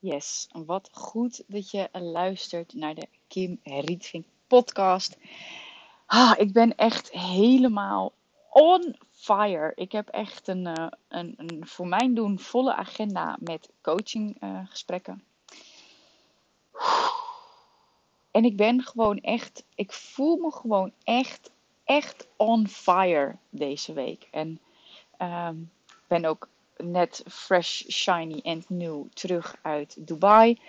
Yes, wat goed dat je luistert naar de Kim Rietvink podcast. Ah, ik ben echt helemaal on fire. Ik heb echt een, uh, een, een voor mijn doen volle agenda met coachinggesprekken. Uh, en ik ben gewoon echt, ik voel me gewoon echt, echt on fire deze week. En um, ben ook net fresh, shiny en nieuw terug uit Dubai.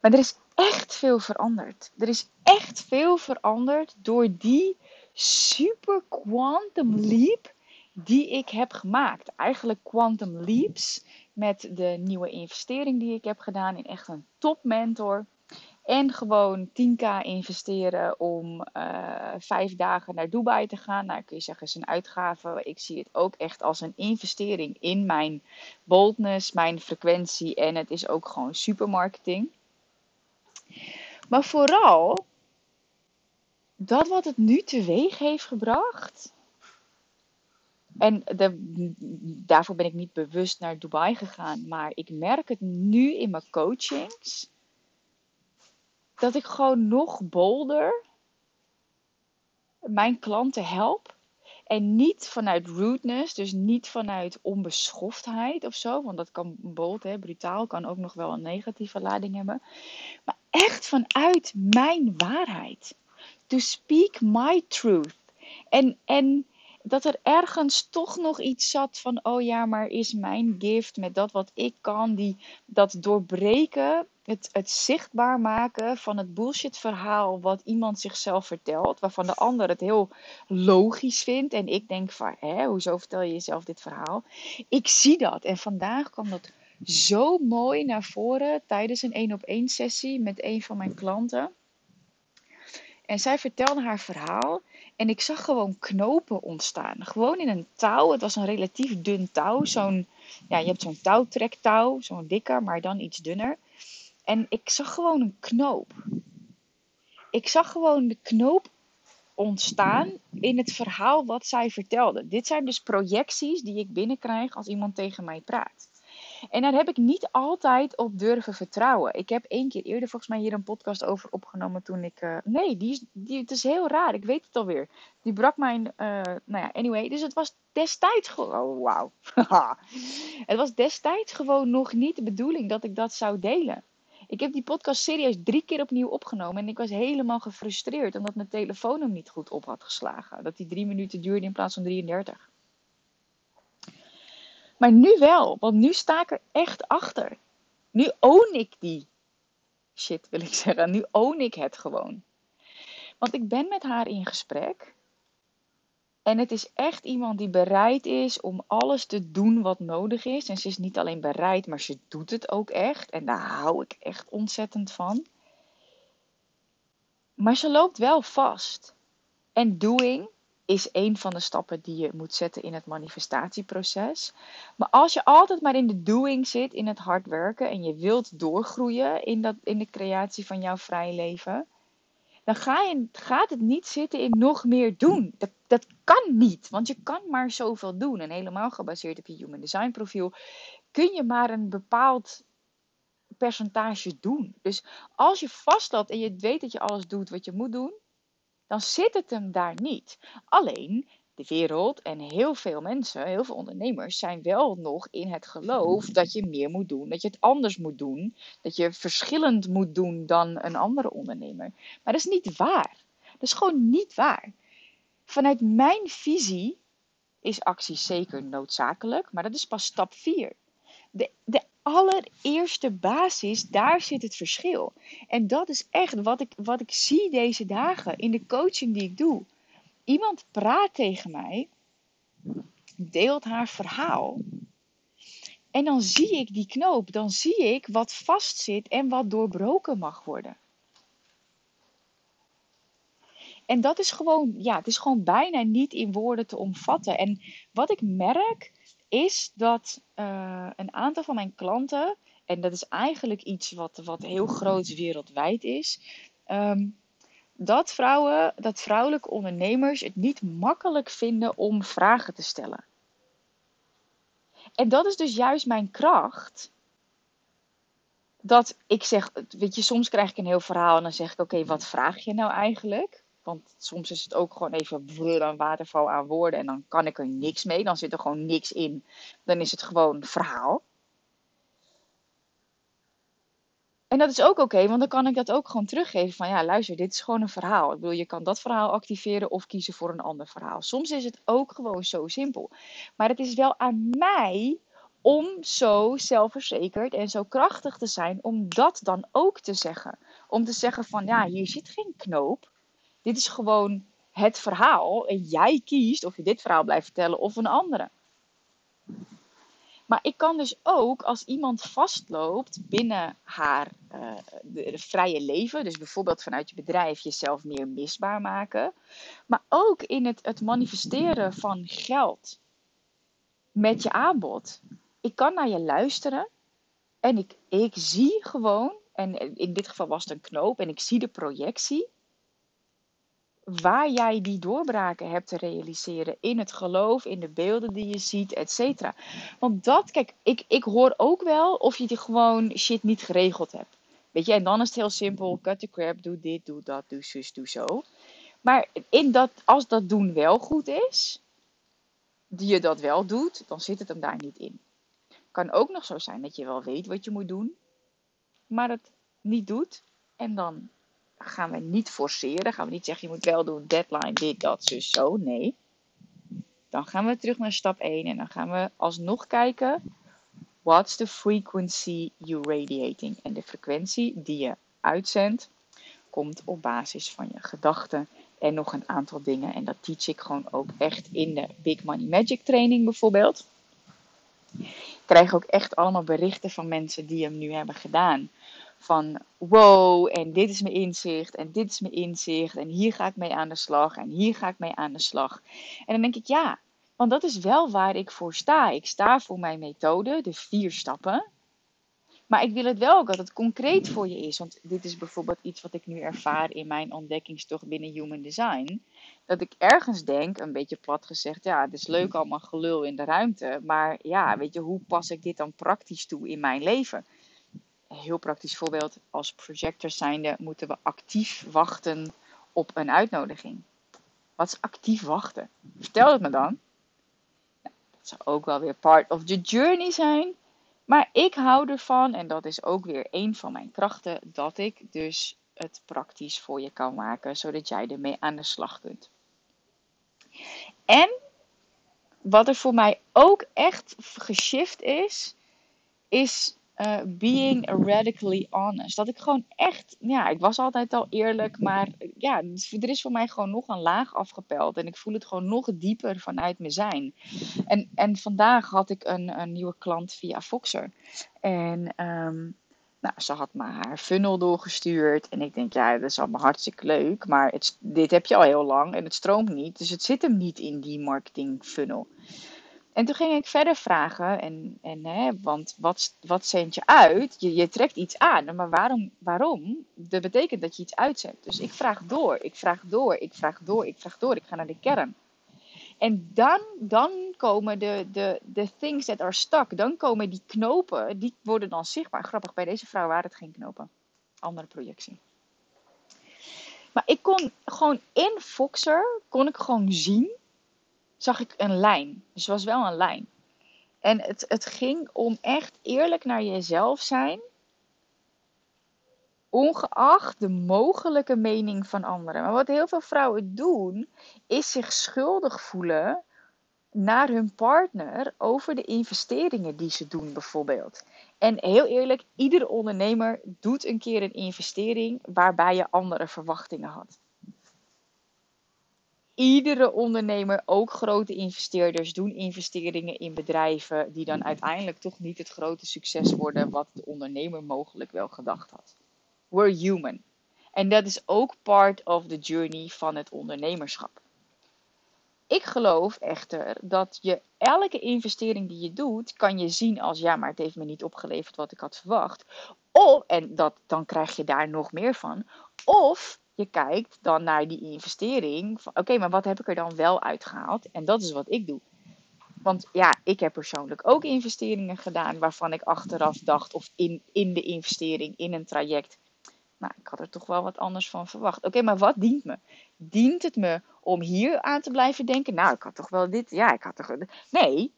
Maar er is echt veel veranderd. Er is echt veel veranderd door die super quantum leap die ik heb gemaakt. Eigenlijk quantum leaps met de nieuwe investering die ik heb gedaan in echt een top mentor. En gewoon 10k investeren om uh, vijf dagen naar Dubai te gaan. Nou, kun je zeggen, is een uitgave. Ik zie het ook echt als een investering in mijn boldness, mijn frequentie. En het is ook gewoon supermarketing. Maar vooral dat wat het nu teweeg heeft gebracht. En de, daarvoor ben ik niet bewust naar Dubai gegaan. Maar ik merk het nu in mijn coachings dat ik gewoon nog bolder mijn klanten help. En niet vanuit rudeness, dus niet vanuit onbeschoftheid of zo. Want dat kan bold, hè, brutaal, kan ook nog wel een negatieve lading hebben. Maar echt vanuit mijn waarheid. To speak my truth. En, en dat er ergens toch nog iets zat van, oh ja, maar is mijn gift met dat wat ik kan, die, dat doorbreken het, het zichtbaar maken van het bullshit verhaal wat iemand zichzelf vertelt, waarvan de ander het heel logisch vindt. En ik denk van, hè, hoezo vertel je jezelf dit verhaal? Ik zie dat. En vandaag kwam dat zo mooi naar voren tijdens een één op één sessie met een van mijn klanten. En zij vertelde haar verhaal. En ik zag gewoon knopen ontstaan. Gewoon in een touw. Het was een relatief dun touw. Zo'n, ja, je hebt zo'n touwtrektouw. Zo'n dikker, maar dan iets dunner. En ik zag gewoon een knoop. Ik zag gewoon de knoop ontstaan in het verhaal wat zij vertelde. Dit zijn dus projecties die ik binnenkrijg als iemand tegen mij praat. En daar heb ik niet altijd op durven vertrouwen. Ik heb één keer eerder volgens mij hier een podcast over opgenomen toen ik. Uh, nee, die die, het is heel raar. Ik weet het alweer. Die brak mijn. Uh, nou ja, anyway. Dus het was destijds gewoon. Oh, wauw. het was destijds gewoon nog niet de bedoeling dat ik dat zou delen. Ik heb die podcast serieus drie keer opnieuw opgenomen. En ik was helemaal gefrustreerd omdat mijn telefoon hem niet goed op had geslagen. Dat die drie minuten duurde in plaats van 33. Maar nu wel, want nu sta ik er echt achter. Nu own ik die shit, wil ik zeggen. Nu own ik het gewoon. Want ik ben met haar in gesprek. En het is echt iemand die bereid is om alles te doen wat nodig is. En ze is niet alleen bereid, maar ze doet het ook echt. En daar hou ik echt ontzettend van. Maar ze loopt wel vast. En doing is een van de stappen die je moet zetten in het manifestatieproces. Maar als je altijd maar in de doing zit, in het hard werken en je wilt doorgroeien in, dat, in de creatie van jouw vrije leven, dan ga je, gaat het niet zitten in nog meer doen. Dat, dat kan niet, want je kan maar zoveel doen. En helemaal gebaseerd op je Human Design profiel kun je maar een bepaald percentage doen. Dus als je vastloopt en je weet dat je alles doet wat je moet doen, dan zit het hem daar niet. Alleen de wereld en heel veel mensen, heel veel ondernemers, zijn wel nog in het geloof dat je meer moet doen, dat je het anders moet doen, dat je verschillend moet doen dan een andere ondernemer. Maar dat is niet waar. Dat is gewoon niet waar. Vanuit mijn visie is actie zeker noodzakelijk, maar dat is pas stap 4. De, de allereerste basis, daar zit het verschil. En dat is echt wat ik, wat ik zie deze dagen in de coaching die ik doe. Iemand praat tegen mij, deelt haar verhaal. En dan zie ik die knoop, dan zie ik wat vastzit en wat doorbroken mag worden. En dat is gewoon, ja, het is gewoon bijna niet in woorden te omvatten. En wat ik merk, is dat uh, een aantal van mijn klanten, en dat is eigenlijk iets wat, wat heel groot wereldwijd is, um, dat vrouwen, dat vrouwelijke ondernemers het niet makkelijk vinden om vragen te stellen. En dat is dus juist mijn kracht. dat ik zeg, weet je, soms krijg ik een heel verhaal en dan zeg ik, oké, wat vraag je nou eigenlijk? Want soms is het ook gewoon even een waterval aan woorden en dan kan ik er niks mee. Dan zit er gewoon niks in. Dan is het gewoon verhaal. En dat is ook oké, want dan kan ik dat ook gewoon teruggeven van ja, luister, dit is gewoon een verhaal. Ik bedoel, je kan dat verhaal activeren of kiezen voor een ander verhaal. Soms is het ook gewoon zo simpel. Maar het is wel aan mij om zo zelfverzekerd en zo krachtig te zijn om dat dan ook te zeggen. Om te zeggen van ja, hier zit geen knoop. Dit is gewoon het verhaal en jij kiest of je dit verhaal blijft vertellen of een andere. Maar ik kan dus ook als iemand vastloopt binnen haar uh, de, vrije leven, dus bijvoorbeeld vanuit je bedrijf jezelf meer misbaar maken, maar ook in het, het manifesteren van geld met je aanbod. Ik kan naar je luisteren en ik, ik zie gewoon, en in dit geval was het een knoop, en ik zie de projectie waar jij die doorbraken hebt te realiseren. In het geloof, in de beelden die je ziet, et cetera. Want dat, kijk, ik, ik hoor ook wel of je die gewoon shit niet geregeld hebt. Weet je, en dan is het heel simpel. Cut the crap, doe dit, doe dat, doe zus, doe zo. Maar in dat, als dat doen wel goed is, die je dat wel doet, dan zit het hem daar niet in. Kan ook nog zo zijn dat je wel weet wat je moet doen, maar het niet doet. En dan gaan we niet forceren. Gaan we niet zeggen, je moet wel doen, deadline, dit, dat, zus, zo. Nee. Dan gaan we terug naar stap 1 en dan gaan we alsnog kijken. What's the frequency you radiating? En de frequentie die je uitzendt, komt op basis van je gedachten en nog een aantal dingen. En dat teach ik gewoon ook echt in de Big Money Magic training bijvoorbeeld. Ik krijg ook echt allemaal berichten van mensen die hem nu hebben gedaan van wow, en dit is mijn inzicht, en dit is mijn inzicht, en hier ga ik mee aan de slag, en hier ga ik mee aan de slag. En dan denk ik ja, want dat is wel waar ik voor sta. Ik sta voor mijn methode, de vier stappen. Maar ik wil het wel ook dat het concreet voor je is. Want dit is bijvoorbeeld iets wat ik nu ervaar in mijn ontdekkingstocht binnen Human Design. Dat ik ergens denk, een beetje plat gezegd, ja, het is leuk allemaal gelul in de ruimte. Maar ja, weet je, hoe pas ik dit dan praktisch toe in mijn leven? Heel praktisch voorbeeld, als projectors zijnde moeten we actief wachten op een uitnodiging. Wat is actief wachten? Vertel het me dan. Nou, dat zou ook wel weer part of the journey zijn. Maar ik hou ervan, en dat is ook weer een van mijn krachten, dat ik dus het praktisch voor je kan maken, zodat jij ermee aan de slag kunt. En wat er voor mij ook echt geshift is, is uh, being radically honest. Dat ik gewoon echt, ja, ik was altijd al eerlijk, maar ja, er is voor mij gewoon nog een laag afgepeld. En ik voel het gewoon nog dieper vanuit mijn zijn. En, en vandaag had ik een, een nieuwe klant via Foxer. En ehm, nou, ze had me haar funnel doorgestuurd. En ik denk, ja, dat is allemaal hartstikke leuk. Maar dit heb je al heel lang en het stroomt niet. Dus het zit hem niet in die marketing funnel. En toen ging ik verder vragen, en, en, hè, want wat, wat zend je uit? Je, je trekt iets aan, maar waarom, waarom? Dat betekent dat je iets uitzet. Dus ik vraag door, ik vraag door, ik vraag door, ik vraag door, ik ga naar de kern. En dan, dan komen de, de, de things that are stuck, dan komen die knopen, die worden dan zichtbaar. Grappig, bij deze vrouw waren het geen knopen. Andere projectie. Maar ik kon gewoon in Foxer, kon ik gewoon zien zag ik een lijn. Dus het was wel een lijn. En het, het ging om echt eerlijk naar jezelf zijn. Ongeacht de mogelijke mening van anderen. Maar wat heel veel vrouwen doen, is zich schuldig voelen naar hun partner over de investeringen die ze doen, bijvoorbeeld. En heel eerlijk, iedere ondernemer doet een keer een investering waarbij je andere verwachtingen had iedere ondernemer, ook grote investeerders, doen investeringen in bedrijven die dan uiteindelijk toch niet het grote succes worden wat de ondernemer mogelijk wel gedacht had. We're human. En dat is ook part of the journey van het ondernemerschap. Ik geloof echter dat je elke investering die je doet, kan je zien als ja, maar het heeft me niet opgeleverd wat ik had verwacht. Of, en dat, dan krijg je daar nog meer van. Of je kijkt dan naar die investering. Oké, maar wat heb ik er dan wel uitgehaald? En dat is wat ik doe. Want ja, ik heb persoonlijk ook investeringen gedaan waarvan ik achteraf dacht, of in, in de investering, in een traject. Nou, ik had er toch wel wat anders van verwacht. Oké, maar wat dient me? Dient het me om hier aan te blijven denken? Nou, ik had toch wel dit. Ja, ik had toch. Nee,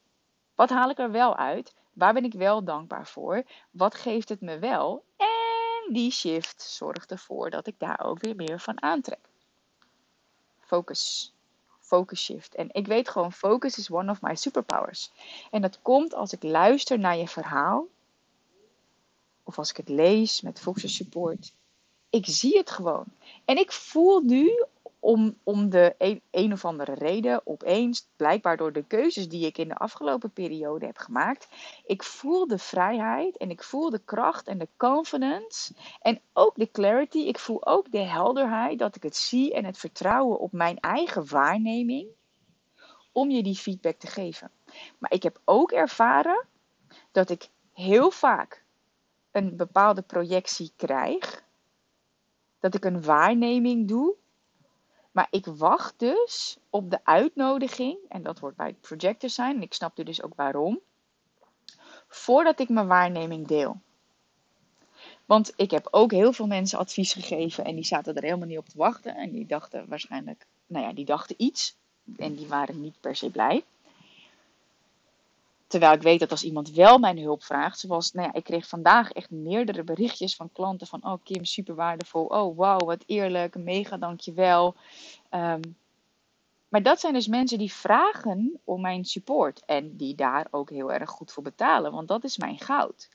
wat haal ik er wel uit? Waar ben ik wel dankbaar voor? Wat geeft het me wel? En die shift zorgt ervoor dat ik daar ook weer meer van aantrek. Focus. Focus shift. En ik weet gewoon, focus is one of my superpowers. En dat komt als ik luister naar je verhaal. Of als ik het lees met Focus Support. Ik zie het gewoon. En ik voel nu om, om de een, een, of andere reden, opeens, blijkbaar door de keuzes die ik in de afgelopen periode heb gemaakt, ik voel de vrijheid en ik voel de kracht en de confidence en ook de clarity. Ik voel ook de helderheid dat ik het zie en het vertrouwen op mijn eigen waarneming om je die feedback te geven. Maar ik heb ook ervaren dat ik heel vaak een bepaalde projectie krijg. Dat ik een waarneming doe maar ik wacht dus op de uitnodiging, en dat wordt bij het projector zijn, en ik snap dus ook waarom, voordat ik mijn waarneming deel. Want ik heb ook heel veel mensen advies gegeven en die zaten er helemaal niet op te wachten. En die dachten waarschijnlijk, nou ja, die dachten iets en die waren niet per se blij. Terwijl ik weet dat als iemand wel mijn hulp vraagt, zoals, nou ja, ik kreeg vandaag echt meerdere berichtjes van klanten van, oh Kim, super waardevol, oh wauw, wat eerlijk, mega dankjewel. Um, maar dat zijn dus mensen die vragen om mijn support en die daar ook heel erg goed voor betalen, want dat is mijn goud.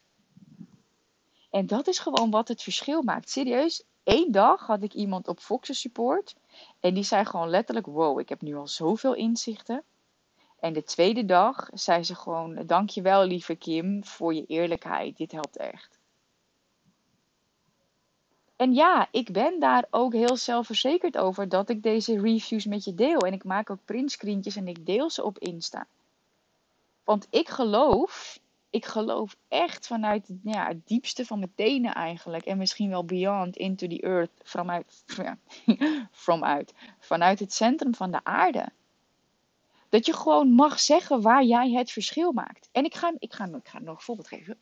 En dat is gewoon wat het verschil maakt. Serieus, één dag had ik iemand op Fox support en die zei gewoon letterlijk, wow, ik heb nu al zoveel inzichten. En de tweede dag zei ze gewoon: Dankjewel, lieve Kim, voor je eerlijkheid. Dit helpt echt. En ja, ik ben daar ook heel zelfverzekerd over dat ik deze reviews met je deel. En ik maak ook printscreentjes en ik deel ze op Insta. Want ik geloof, ik geloof echt vanuit ja, het diepste van mijn tenen eigenlijk. En misschien wel beyond into the earth, vanuit, ja, from uit, vanuit het centrum van de aarde dat je gewoon mag zeggen waar jij het verschil maakt. En ik ga, ik ga, ik ga nog een voorbeeld geven.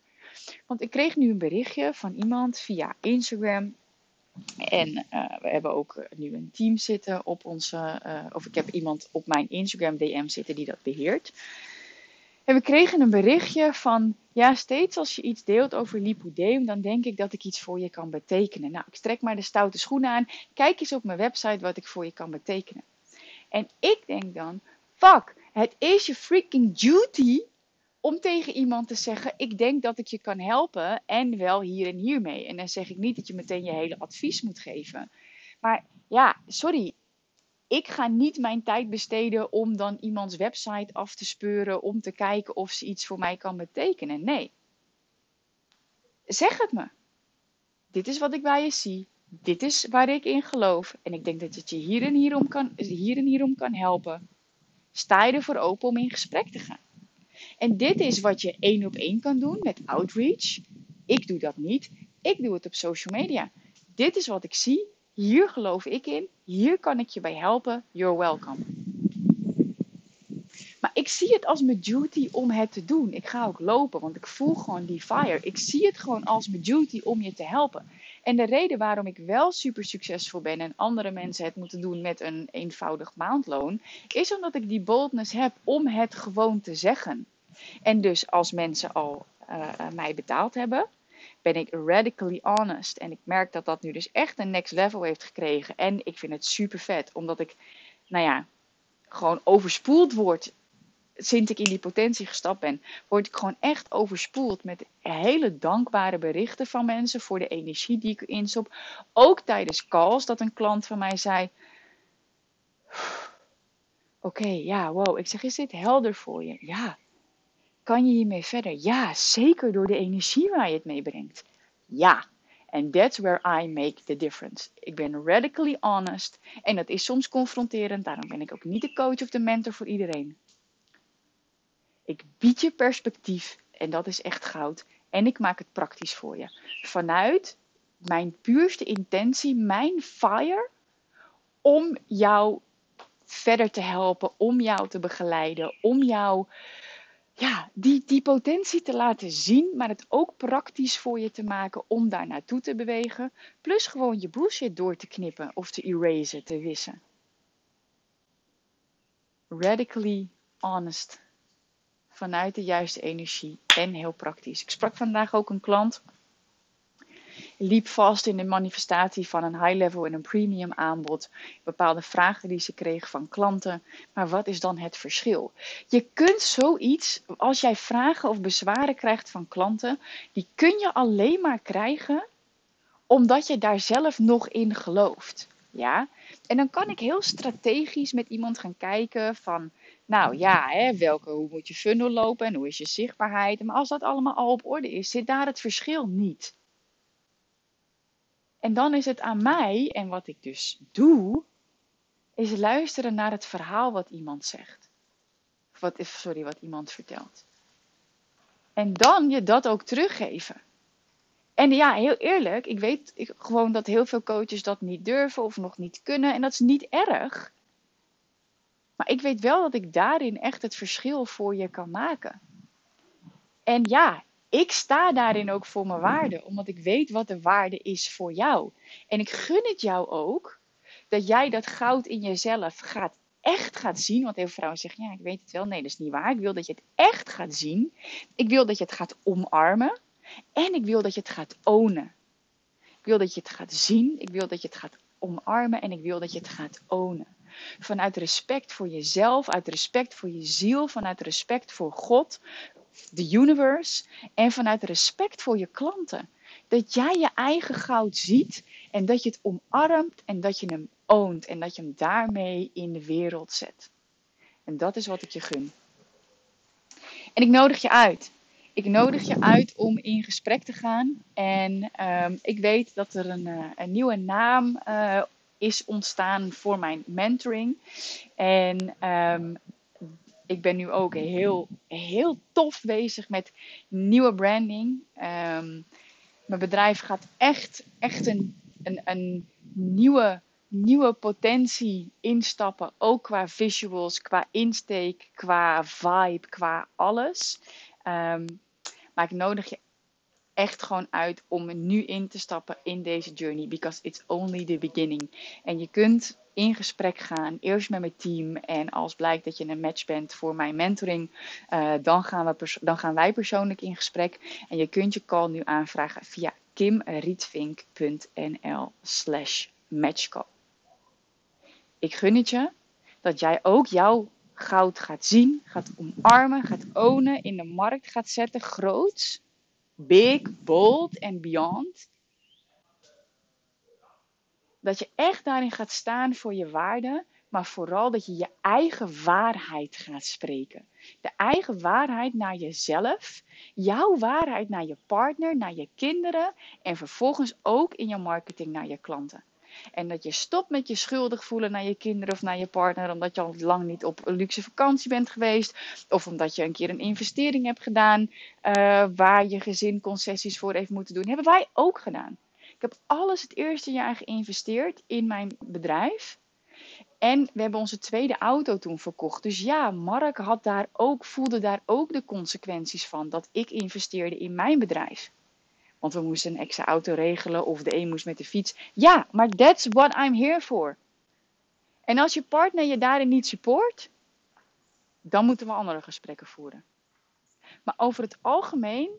Want ik kreeg nu een berichtje van iemand via Instagram. En uh, we hebben ook nu een team zitten op onze. Uh, of ik heb iemand op mijn Instagram DM zitten die dat beheert. En we kregen een berichtje van. Ja, steeds als je iets deelt over lipodeem, dan denk ik dat ik iets voor je kan betekenen. Nou, ik strek maar de stoute schoenen aan. Kijk eens op mijn website wat ik voor je kan betekenen. En ik denk dan, Fuck, het is je freaking duty om tegen iemand te zeggen: Ik denk dat ik je kan helpen en wel hier en hiermee. En dan zeg ik niet dat je meteen je hele advies moet geven. Maar ja, sorry. Ik ga niet mijn tijd besteden om dan iemands website af te speuren om te kijken of ze iets voor mij kan betekenen. Nee. Zeg het me. Dit is wat ik bij je zie. Dit is waar ik in geloof. En ik denk dat het je hier en hierom kan, hier en hierom kan helpen sta je ervoor open om in gesprek te gaan. En dit is wat je één op één kan doen met outreach. Ik doe dat niet. Ik doe het op social media. Dit is wat ik zie. Hier geloof ik in. Hier kan ik je bij helpen. You're welcome. Maar ik zie het als mijn duty om het te doen. Ik ga ook lopen, want ik voel gewoon die fire. Ik zie het gewoon als mijn duty om je te helpen. En de reden waarom ik wel super succesvol ben en andere mensen het moeten doen met een eenvoudig maandloon, is omdat ik die boldness heb om het gewoon te zeggen. En dus als mensen al uh, mij betaald hebben, ben ik radically honest. En ik merk dat dat nu dus echt een next level heeft gekregen. En ik vind het super vet, omdat ik, nou ja, gewoon overspoeld word sinds ik in die potentie gestapt ben, word ik gewoon echt overspoeld met hele dankbare berichten van mensen voor de energie die ik instop. Ook tijdens calls dat een klant van mij zei: Oké, ja, wow. Ik zeg: Is dit helder voor je? Ja. Kan je hiermee verder? Ja, zeker door de energie waar je het mee brengt. Ja. And that's where I make the difference. Ik ben radically honest. En dat is soms confronterend. Daarom ben ik ook niet de coach of de mentor voor iedereen. Ik bied je perspectief en dat is echt goud. En ik maak het praktisch voor je. Vanuit mijn puurste intentie, mijn fire, om jou verder te helpen, om jou te begeleiden, om jou ja, die, die potentie te laten zien, maar het ook praktisch voor je te maken om daar naartoe te bewegen. Plus gewoon je bullshit door te knippen of te erasen, te wissen. Radically honest. Vanuit de juiste energie en heel praktisch. Ik sprak vandaag ook een klant liep vast in de manifestatie van een high-level en een premium aanbod. Bepaalde vragen die ze kreeg van klanten. Maar wat is dan het verschil? Je kunt zoiets, als jij vragen of bezwaren krijgt van klanten, die kun je alleen maar krijgen omdat je daar zelf nog in gelooft. Ja? En dan kan ik heel strategisch met iemand gaan kijken van, nou ja, hè, welke, hoe moet je funnel lopen en hoe is je zichtbaarheid. Maar als dat allemaal al op orde is, zit daar het verschil niet. En dan is het aan mij, en wat ik dus doe, is luisteren naar het verhaal wat iemand zegt. Wat, sorry, wat iemand vertelt. En dan je dat ook teruggeven. En ja, heel eerlijk, ik weet gewoon dat heel veel coaches dat niet durven of nog niet kunnen. En dat is niet erg. Maar ik weet wel dat ik daarin echt het verschil voor je kan maken. En ja, ik sta daarin ook voor mijn waarde, omdat ik weet wat de waarde is voor jou. En ik gun het jou ook dat jij dat goud in jezelf gaat echt gaat zien. Want heel veel vrouwen zeggen: Ja, ik weet het wel. Nee, dat is niet waar. Ik wil dat je het echt gaat zien. Ik wil dat je het gaat omarmen. En ik wil dat je het gaat ownen. Ik wil dat je het gaat zien. Ik wil dat je het gaat omarmen. En ik wil dat je het gaat ownen. Vanuit respect voor jezelf, uit respect voor je ziel, vanuit respect voor God, de universe en vanuit respect voor je klanten. Dat jij je eigen goud ziet en dat je het omarmt en dat je hem oont en dat je hem daarmee in de wereld zet. En dat is wat ik je gun. En ik nodig je uit. Ik nodig je uit om in gesprek te gaan. En ehm, ik weet dat er een, uh, een nieuwe naam uh, is ontstaan voor mijn mentoring. En um, ik ben nu ook heel, heel tof bezig met nieuwe branding. Um, mijn bedrijf gaat echt, echt een, een, een nieuwe, nieuwe potentie instappen. Ook qua visuals, qua insteek, qua vibe, qua alles. Um, maar ik nodig je echt gewoon uit om nu in te stappen in deze journey. Because it's only the beginning. En je kunt in gesprek gaan, eerst met mijn team. En als blijkt dat je een match bent voor mijn mentoring, uh, dan, gaan we dan gaan wij persoonlijk in gesprek. En je kunt je call nu aanvragen via kimrietvink.nl slash matchcall. Ik gun het je dat jij ook jouw goud gaat zien, gaat omarmen, gaat ownen, in de markt gaat zetten, groots big, bold en beyond. Dat je echt daarin gaat staan voor je waarde, maar vooral dat je je eigen waarheid gaat spreken. De eigen waarheid naar jezelf, jouw waarheid naar je partner, naar je kinderen en vervolgens ook in je marketing naar je klanten. En dat je stopt met je schuldig voelen naar je kinderen of naar je partner. Omdat je al lang niet op een luxe vakantie bent geweest. Of omdat je een keer een investering hebt gedaan. Uh, waar je gezin concessies voor heeft moeten doen. Hebben wij ook gedaan. Ik heb alles het eerste jaar geïnvesteerd in mijn bedrijf. En we hebben onze tweede auto toen verkocht. Dus ja, Mark had daar ook, voelde daar ook de consequenties van dat ik investeerde in mijn bedrijf. Want we moesten een extra auto regelen of de een moest met de fiets. Ja, maar that's what I'm here for. En als je partner je daarin niet support, dan moeten we andere gesprekken voeren. Maar over het algemeen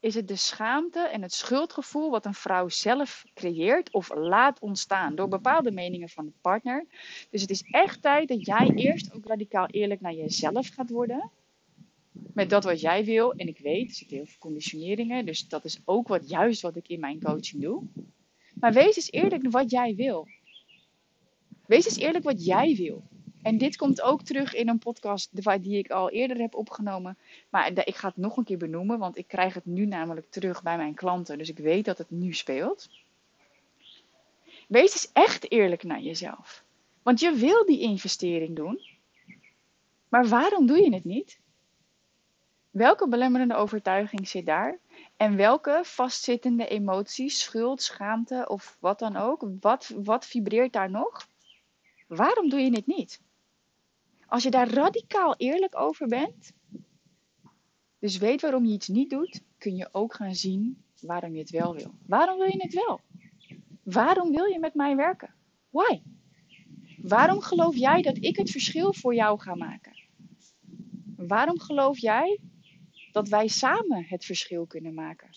is het de schaamte en het schuldgevoel wat een vrouw zelf creëert of laat ontstaan door bepaalde meningen van de partner. Dus het is echt tijd dat jij eerst ook radicaal eerlijk naar jezelf gaat worden met dat wat jij wil. En ik weet, er zitten heel veel conditioneringen. Dus dat is ook wat, juist wat ik in mijn coaching doe. Maar wees eens eerlijk wat jij wil. Wees eens eerlijk wat jij wil. En dit komt ook terug in een podcast die ik al eerder heb opgenomen. Maar ik ga het nog een keer benoemen, want ik krijg het nu namelijk terug bij mijn klanten. Dus ik weet dat het nu speelt. Wees eens echt eerlijk naar jezelf. Want je wil die investering doen. Maar waarom doe je het niet? Welke belemmerende overtuiging zit daar? En welke vastzittende emoties, schuld, schaamte of wat dan ook, wat, wat vibreert daar nog? Waarom doe je dit niet? Als je daar radicaal eerlijk over bent, dus weet waarom je iets niet doet, kun je ook gaan zien waarom je het wel wil. Waarom wil je het wel? Waarom wil je met mij werken? Why? Waarom geloof jij dat ik het verschil voor jou ga maken? Waarom geloof jij dat wij samen het verschil kunnen maken?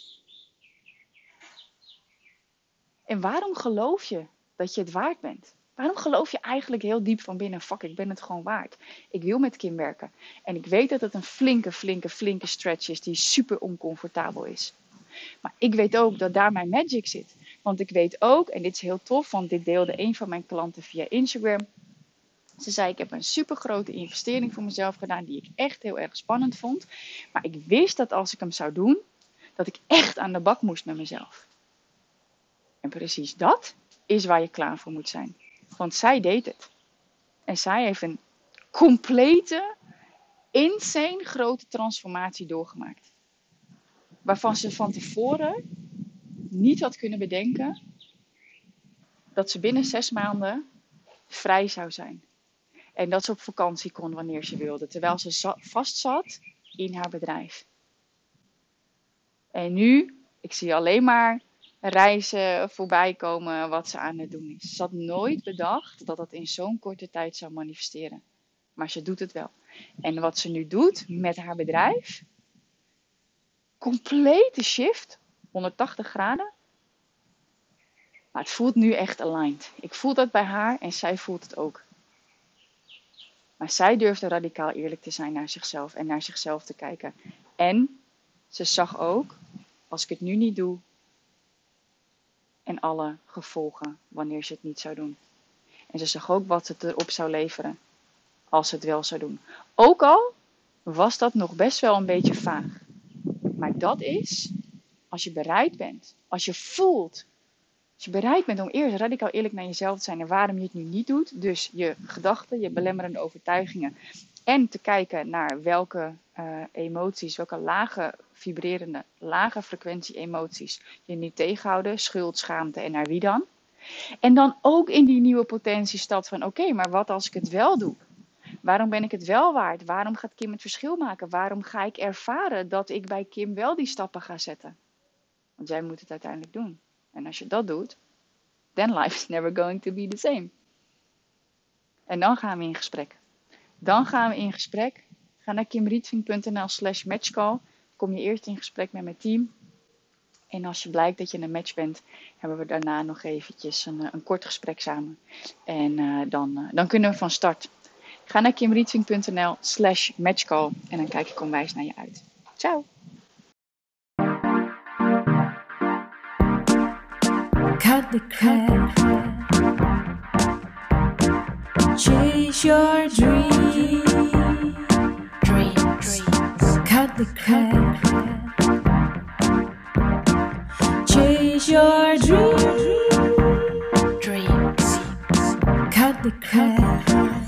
En waarom geloof je dat je het waard bent? Waarom geloof je eigenlijk heel diep van binnen, fuck, ik ben het gewoon waard. Ik wil met Kim werken. En ik weet dat het een flinke, flinke, flinke stretch is die super oncomfortabel is. Maar ik weet ook dat daar mijn magic zit. Want ik weet ook, en dit is heel tof, want dit deelde een van mijn klanten via Instagram. Ze zei: Ik heb een super grote investering voor mezelf gedaan, die ik echt heel erg spannend vond. Maar ik wist dat als ik hem zou doen, dat ik echt aan de bak moest met mezelf. En precies dat is waar je klaar voor moet zijn. Want zij deed het. En zij heeft een complete, insane grote transformatie doorgemaakt. Waarvan ze van tevoren niet had kunnen bedenken dat ze binnen zes maanden vrij zou zijn. En dat ze op vakantie kon wanneer ze wilde, terwijl ze vast zat in haar bedrijf. En nu, ik zie alleen maar reizen voorbij komen wat ze aan het doen is. Ze had nooit bedacht dat dat in zo'n korte tijd zou manifesteren. Maar ze doet het wel. En wat ze nu doet met haar bedrijf, complete shift, 180 graden. Maar het voelt nu echt aligned. Ik voel dat bij haar en zij voelt het ook. Maar zij durfde radicaal eerlijk te zijn naar zichzelf en naar zichzelf te kijken. En ze zag ook, als ik het nu niet doe, en alle gevolgen wanneer ze het niet zou doen. En ze zag ook wat het erop zou leveren als ze het wel zou doen. Ook al was dat nog best wel een beetje vaag. Maar dat is als je bereid bent, als je voelt, als je bereid bent om eerst radicaal eerlijk naar jezelf te zijn en waarom je het nu niet doet. Dus je gedachten, je belemmerende overtuigingen. En te kijken naar welke uh, emoties, welke lage vibrerende, lage frequentie emoties je niet tegenhouden. Schuld, schaamte en naar wie dan. En dan ook in die nieuwe potentiestad van oké, maar wat als ik het wel doe? Waarom ben ik het wel waard? Waarom gaat Kim het verschil maken? Waarom ga ik ervaren dat ik bij Kim wel die stappen ga zetten? Want jij moet het uiteindelijk doen. En als je dat doet, then life is never going to be the same. En dan gaan we in gesprek. Dan gaan we in gesprek. Ga naar kimrietving.nl slash matchcall. Kom je eerst in gesprek met mijn team. En als je blijkt dat je een match bent, hebben we daarna nog eventjes een, een kort gesprek samen. En uh, dan, uh, dan kunnen we van start. Ga naar kimrietving.nl slash matchcall. En dan kijk ik onwijs naar je uit. Ciao! Cut the crap. Chase your dreams. Dreams. Cut the crap. Chase your dreams. Dreams. Cut the crap.